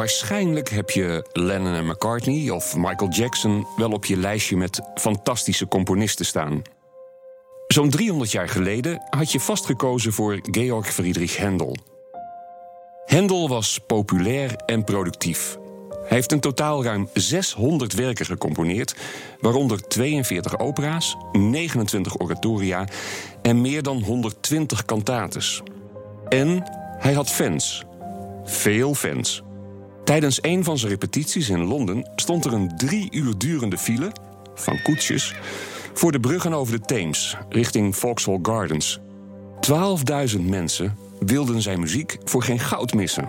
Waarschijnlijk heb je Lennon en McCartney of Michael Jackson wel op je lijstje met fantastische componisten staan. Zo'n 300 jaar geleden had je vastgekozen voor Georg Friedrich Händel. Händel was populair en productief. Hij heeft in totaal ruim 600 werken gecomponeerd, waaronder 42 opera's, 29 oratoria en meer dan 120 cantates. En hij had fans. Veel fans. Tijdens een van zijn repetities in Londen stond er een drie uur durende file van koetsjes voor de bruggen over de Theems richting Vauxhall Gardens. 12.000 mensen wilden zijn muziek voor geen goud missen.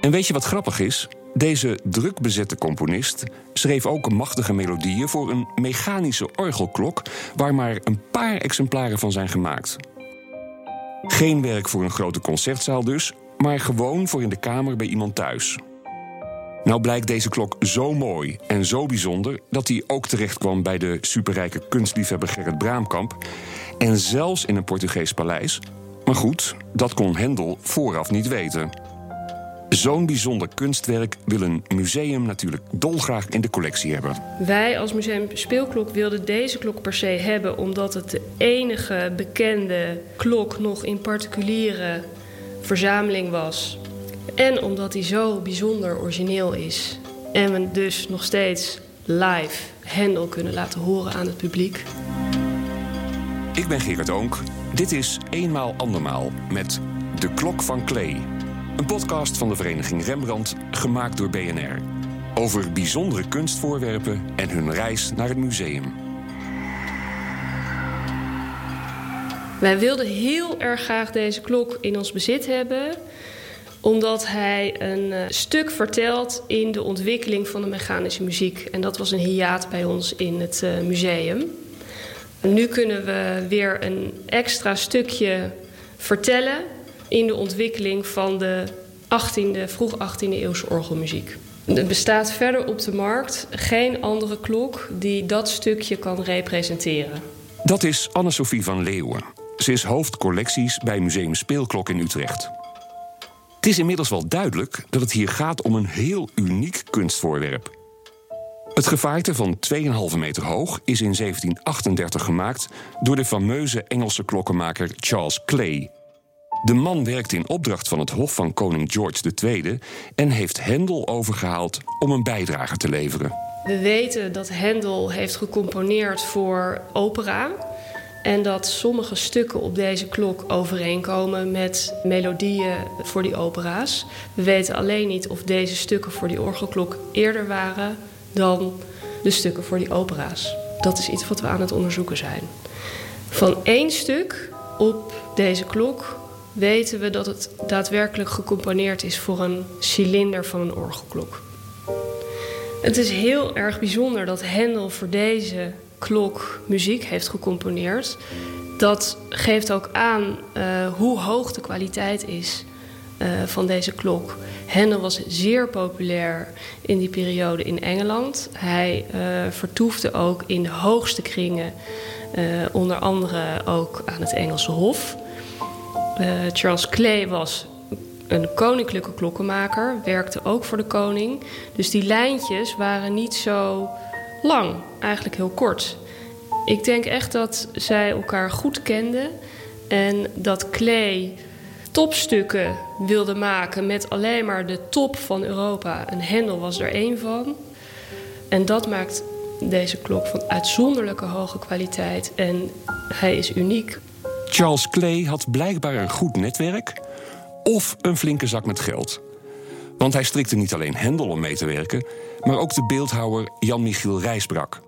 En weet je wat grappig is? Deze druk bezette componist schreef ook machtige melodieën voor een mechanische orgelklok waar maar een paar exemplaren van zijn gemaakt. Geen werk voor een grote concertzaal dus, maar gewoon voor in de kamer bij iemand thuis. Nou blijkt deze klok zo mooi en zo bijzonder dat hij ook terecht kwam bij de superrijke kunstliefhebber Gerrit Braamkamp en zelfs in een Portugees paleis. Maar goed, dat kon Hendel vooraf niet weten. Zo'n bijzonder kunstwerk wil een museum natuurlijk dolgraag in de collectie hebben. Wij als Museum Speelklok wilden deze klok per se hebben... omdat het de enige bekende klok nog in particuliere verzameling was. En omdat hij zo bijzonder origineel is. En we dus nog steeds live Hendel kunnen laten horen aan het publiek. Ik ben Gerard Oonk. Dit is Eenmaal Andermaal met De Klok van Klee. Een podcast van de vereniging Rembrandt, gemaakt door BNR. Over bijzondere kunstvoorwerpen en hun reis naar het museum. Wij wilden heel erg graag deze klok in ons bezit hebben omdat hij een uh, stuk vertelt in de ontwikkeling van de mechanische muziek. En dat was een hiaat bij ons in het uh, museum. Nu kunnen we weer een extra stukje vertellen in de ontwikkeling van de 18e, vroeg 18e eeuwse orgelmuziek. Er bestaat verder op de markt geen andere klok die dat stukje kan representeren. Dat is Anne-Sophie van Leeuwen. Ze is hoofdcollecties bij Museum Speelklok in Utrecht. Het is inmiddels wel duidelijk dat het hier gaat om een heel uniek kunstvoorwerp. Het gevaarte van 2,5 meter hoog is in 1738 gemaakt door de fameuze Engelse klokkenmaker Charles Clay. De man werkte in opdracht van het Hof van koning George II en heeft Hendel overgehaald om een bijdrage te leveren. We weten dat Hendel heeft gecomponeerd voor opera. En dat sommige stukken op deze klok overeenkomen met melodieën voor die opera's. We weten alleen niet of deze stukken voor die orgelklok eerder waren dan de stukken voor die opera's. Dat is iets wat we aan het onderzoeken zijn. Van één stuk op deze klok weten we dat het daadwerkelijk gecomponeerd is voor een cilinder van een orgelklok. Het is heel erg bijzonder dat Hendel voor deze klok muziek heeft gecomponeerd. Dat geeft ook aan uh, hoe hoog de kwaliteit is uh, van deze klok. Hendel was zeer populair in die periode in Engeland. Hij uh, vertoefde ook in de hoogste kringen, onder andere ook aan het Engelse Hof. Charles Clay was een koninklijke klokkenmaker, werkte ook voor de koning. Dus die lijntjes waren niet zo lang, eigenlijk heel kort. Ik denk echt dat zij elkaar goed kenden en dat Clay topstukken wilde maken met alleen maar de top van Europa. En Hendel was er één van. En dat maakt deze klok van uitzonderlijke hoge kwaliteit en hij is uniek. Charles Clay had blijkbaar een goed netwerk of een flinke zak met geld. Want hij strikte niet alleen Hendel om mee te werken, maar ook de beeldhouwer Jan-Michiel Rijsbrak.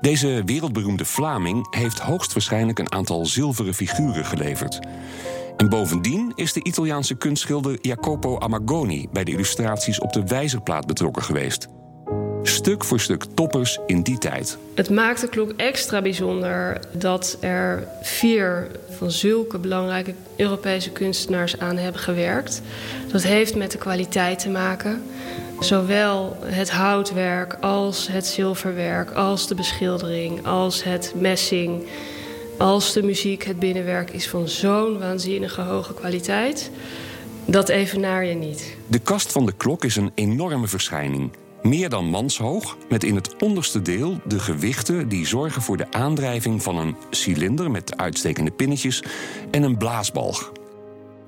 Deze wereldberoemde Vlaming heeft hoogstwaarschijnlijk een aantal zilveren figuren geleverd. En bovendien is de Italiaanse kunstschilder Jacopo Amagoni bij de illustraties op de wijzerplaat betrokken geweest. Stuk voor stuk toppers in die tijd. Het maakt de klok extra bijzonder dat er vier van zulke belangrijke Europese kunstenaars aan hebben gewerkt. Dat heeft met de kwaliteit te maken. Zowel het houtwerk als het zilverwerk, als de beschildering, als het messing, als de muziek, het binnenwerk is van zo'n waanzinnige hoge kwaliteit. Dat evenaar je niet. De kast van de klok is een enorme verschijning. Meer dan manshoog, met in het onderste deel de gewichten die zorgen voor de aandrijving van een cilinder met uitstekende pinnetjes en een blaasbalg.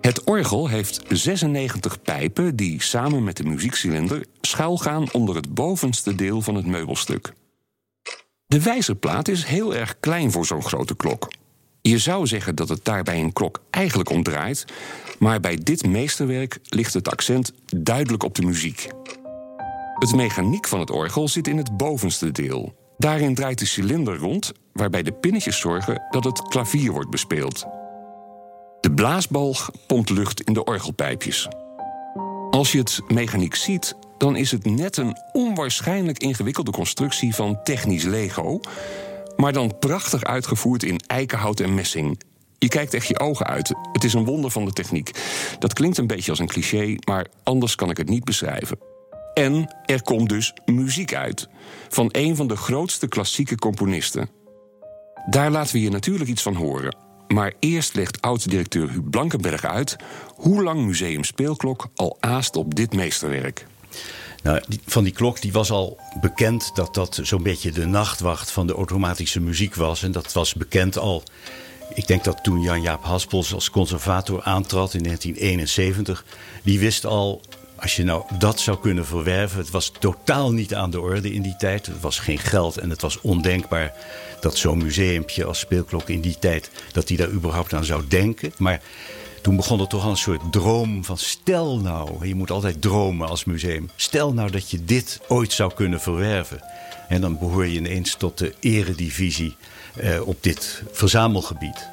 Het orgel heeft 96 pijpen die samen met de muziekcilinder schuilgaan onder het bovenste deel van het meubelstuk. De wijzerplaat is heel erg klein voor zo'n grote klok. Je zou zeggen dat het daar bij een klok eigenlijk om draait, maar bij dit meesterwerk ligt het accent duidelijk op de muziek. Het mechaniek van het orgel zit in het bovenste deel. Daarin draait de cilinder rond, waarbij de pinnetjes zorgen dat het klavier wordt bespeeld. De blaasbalg pompt lucht in de orgelpijpjes. Als je het mechaniek ziet, dan is het net een onwaarschijnlijk ingewikkelde constructie van technisch Lego, maar dan prachtig uitgevoerd in eikenhout en messing. Je kijkt echt je ogen uit. Het is een wonder van de techniek. Dat klinkt een beetje als een cliché, maar anders kan ik het niet beschrijven. En er komt dus muziek uit. Van een van de grootste klassieke componisten. Daar laten we je natuurlijk iets van horen. Maar eerst legt oud-directeur Huub Blankenberg uit hoe lang Museum Speelklok al aast op dit meesterwerk. Nou, van die klok die was al bekend dat dat zo'n beetje de nachtwacht van de automatische muziek was. En dat was bekend al. Ik denk dat toen Jan-Jaap Haspels als conservator aantrad in 1971, die wist al als je nou dat zou kunnen verwerven, het was totaal niet aan de orde in die tijd. Het was geen geld en het was ondenkbaar dat zo'n museumpje als speelklok in die tijd, dat hij daar überhaupt aan zou denken. Maar toen begon er toch al een soort droom van stel nou, je moet altijd dromen als museum. Stel nou dat je dit ooit zou kunnen verwerven. En dan behoor je ineens tot de eredivisie eh, op dit verzamelgebied.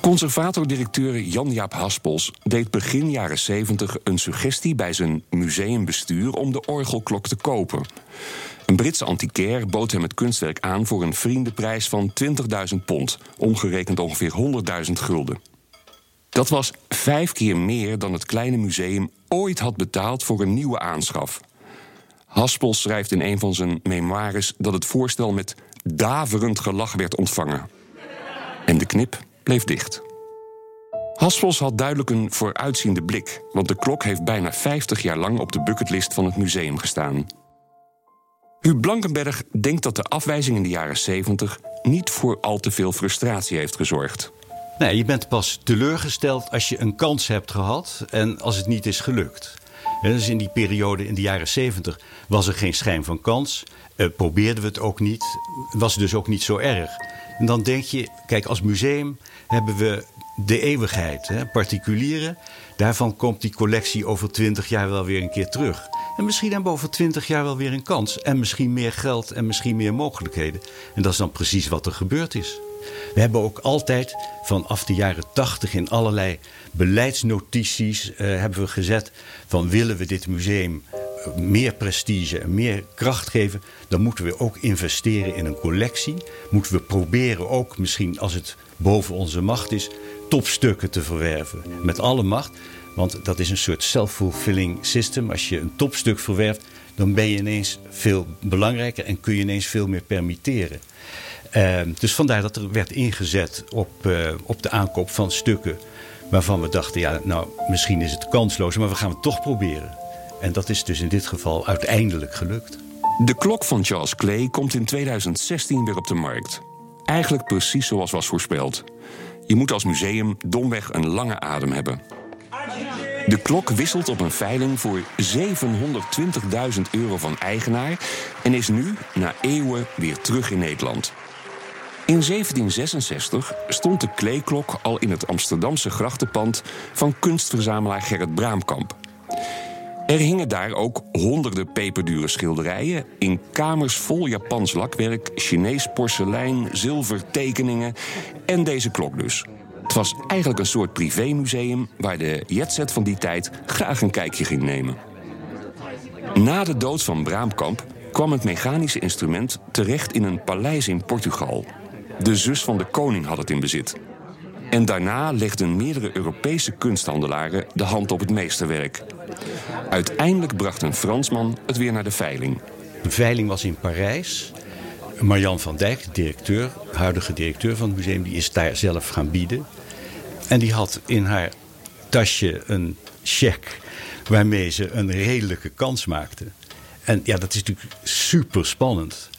Conservator-directeur Jan-Jaap Haspels deed begin jaren 70 een suggestie bij zijn museumbestuur om de orgelklok te kopen. Een Britse antiquair bood hem het kunstwerk aan voor een vriendenprijs van 20.000 pond, omgerekend ongeveer 100.000 gulden. Dat was vijf keer meer dan het kleine museum ooit had betaald voor een nieuwe aanschaf. Haspels schrijft in een van zijn memoires dat het voorstel met daverend gelach werd ontvangen. En de knip bleef dicht. Haspels had duidelijk een vooruitziende blik, want de klok heeft bijna 50 jaar lang op de bucketlist van het museum gestaan. Huub Blankenberg denkt dat de afwijzing in de jaren 70 niet voor al te veel frustratie heeft gezorgd. Nee, je bent pas teleurgesteld als je een kans hebt gehad en als het niet is gelukt. dus in die periode, in de jaren 70, was er geen schijn van kans. Uh, probeerden we het ook niet. Was dus ook niet zo erg. En dan denk je, kijk, als museum hebben we de eeuwigheid, hè, particulieren. Daarvan komt die collectie over twintig jaar wel weer een keer terug. En misschien hebben we over twintig jaar wel weer een kans. En misschien meer geld en misschien meer mogelijkheden. En dat is dan precies wat er gebeurd is. We hebben ook altijd vanaf de jaren tachtig in allerlei beleidsnotities uh, hebben we gezet van willen we dit museum meer prestige en meer kracht geven, dan moeten we ook investeren in een collectie. Moeten we proberen ook, misschien als het boven onze macht is, topstukken te verwerven. Met alle macht. Want dat is een soort self-fulfilling system. Als je een topstuk verwerft, dan ben je ineens veel belangrijker en kun je ineens veel meer permitteren. Uh, dus vandaar dat er werd ingezet op, uh, op de aankoop van stukken waarvan we dachten, ja, nou, misschien is het kansloos, maar we gaan het toch proberen. En dat is dus in dit geval uiteindelijk gelukt. De klok van Charles Clay komt in 2016 weer op de markt. Eigenlijk precies zoals was voorspeld. Je moet als museum domweg een lange adem hebben. De klok wisselt op een veiling voor 720.000 euro van eigenaar en is nu, na eeuwen, weer terug in Nederland. In 1766 stond de kleeklok al in het Amsterdamse grachtenpand van kunstverzamelaar Gerrit Braamkamp. Er hingen daar ook honderden peperdure schilderijen in kamers vol Japans lakwerk, Chinees porselein, zilvertekeningen en deze klok dus. Het was eigenlijk een soort privémuseum waar de jetset van die tijd graag een kijkje ging nemen. Na de dood van Braamkamp kwam het mechanische instrument terecht in een paleis in Portugal. De zus van de koning had het in bezit. En daarna legden meerdere Europese kunsthandelaren de hand op het meesterwerk. Uiteindelijk bracht een Fransman het weer naar de veiling. De veiling was in Parijs. Marjan van Dijk, directeur, huidige directeur van het museum, die is daar zelf gaan bieden. En die had in haar tasje een cheque waarmee ze een redelijke kans maakten. En ja, dat is natuurlijk super spannend.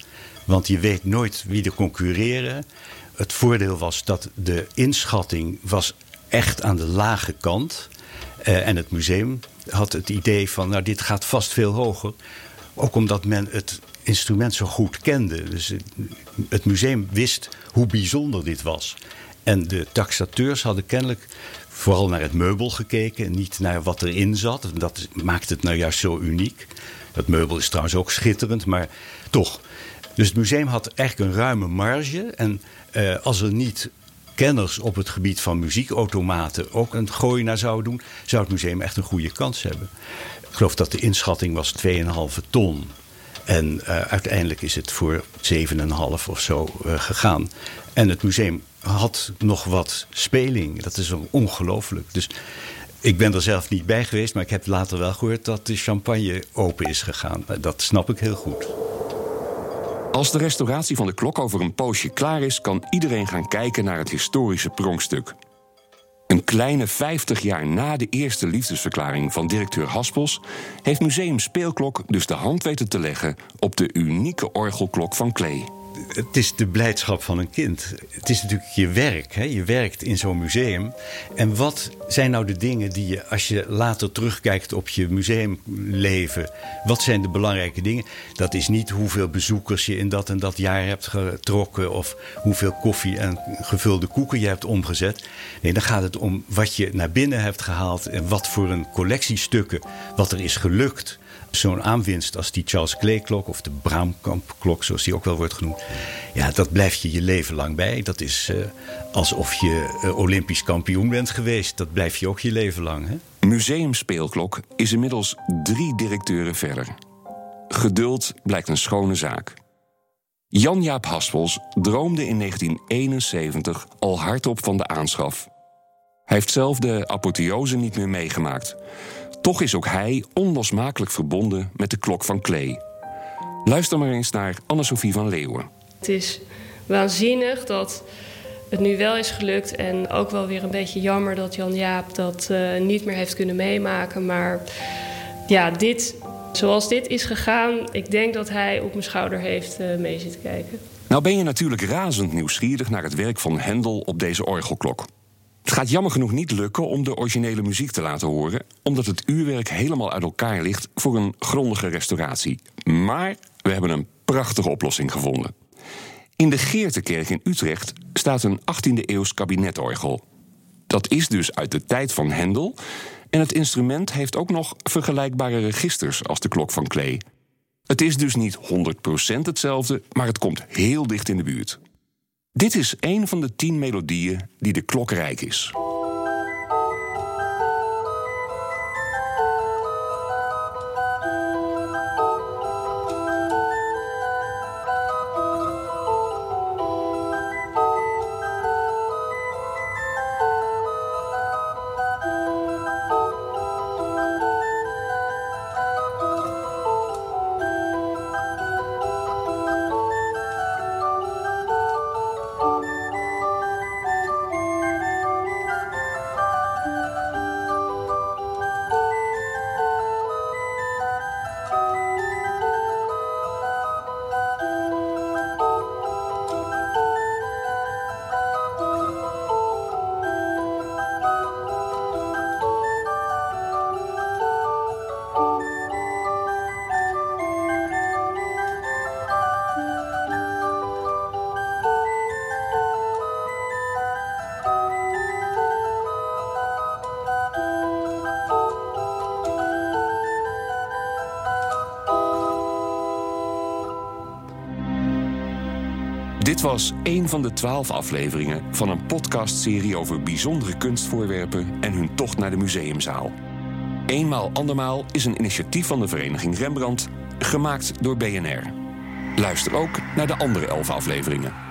Want je weet nooit wie er concurreren. Het voordeel was dat de inschatting was echt aan de lage kant. Uh, en het museum had het idee van, nou dit gaat vast veel hoger. Ook omdat men het instrument zo goed kende. Dus het museum wist hoe bijzonder dit was. En de taxateurs hadden kennelijk vooral naar het meubel gekeken, niet naar wat erin zat. Dat maakt het nou juist zo uniek. Dat meubel is trouwens ook schitterend, maar toch. Dus het museum had eigenlijk een ruime marge. En uh, als er niet kenners op het gebied van muziekautomaten ook een gooi naar zouden doen, zou het museum echt een goede kans hebben. Ik geloof dat de inschatting was 2,5 ton. En uh, uiteindelijk is het voor 7,5 of zo uh, gegaan. En het museum had nog wat speling. Dat is ongelooflijk. Dus ik ben er zelf niet bij geweest, maar ik heb later wel gehoord dat de champagne open is gegaan. Dat snap ik heel goed. Als de restauratie van de klok over een poosje klaar is, kan iedereen gaan kijken naar het historische pronkstuk. Een kleine 50 jaar na de eerste liefdesverklaring van directeur Haspels heeft Museum Speelklok dus de hand weten te leggen op de unieke orgelklok van Klee het is de blijdschap van een kind. Het is natuurlijk je werk. Hè? Je werkt in zo'n museum. En wat zijn nou de dingen die je, als je later terugkijkt op je museumleven, wat zijn de belangrijke dingen? Dat is niet hoeveel bezoekers je in dat en dat jaar hebt getrokken of hoeveel koffie en gevulde koeken je hebt omgezet. Nee, dan gaat het om wat je naar binnen hebt gehaald en wat voor een collectiestukken, wat er is gelukt zo'n aanwinst als die Charles Clay-klok of de Braamkamp-klok, zoals die ook wel wordt genoemd. Ja, dat blijf je je leven lang bij. Dat is uh, alsof je uh, Olympisch kampioen bent geweest. Dat blijf je ook je leven lang. Hè? Museum Speelklok is inmiddels drie directeuren verder. Geduld blijkt een schone zaak. Jan-Jaap Haspels droomde in 1971 al hardop van de aanschaf. Hij heeft zelf de apotheose niet meer meegemaakt. Toch is ook hij onlosmakelijk verbonden met de klok van Klee. Luister maar eens naar Anne-Sophie van Leeuwen. Het is waanzinnig dat het nu wel is gelukt. En ook wel weer een beetje jammer dat Jan Jaap dat uh, niet meer heeft kunnen meemaken. Maar ja, dit, zoals dit is gegaan, ik denk dat hij op mijn schouder heeft uh, mee zitten kijken. Nou ben je natuurlijk razend nieuwsgierig naar het werk van Hendel op deze orgelklok. Het gaat jammer genoeg niet lukken om de originele muziek te laten horen, omdat het uurwerk helemaal uit elkaar ligt voor een grondige restauratie. Maar we hebben een prachtige oplossing gevonden. In de Geertekerk in Utrecht staat een 18e-eeuws kabinetorgel. Dat is dus uit de tijd van Hendel. En het instrument heeft ook nog vergelijkbare registers als de klok van Klee. Het is dus niet 100% hetzelfde, maar het komt heel dicht in de buurt. Dit is een van de tien melodieën die de klok rijk is. Dit was een van de twaalf afleveringen van een podcastserie over bijzondere kunstvoorwerpen en hun tocht naar de museumzaal. Eenmaal andermaal is een initiatief van de Vereniging Rembrandt, gemaakt door BNR. Luister ook naar de andere elf afleveringen.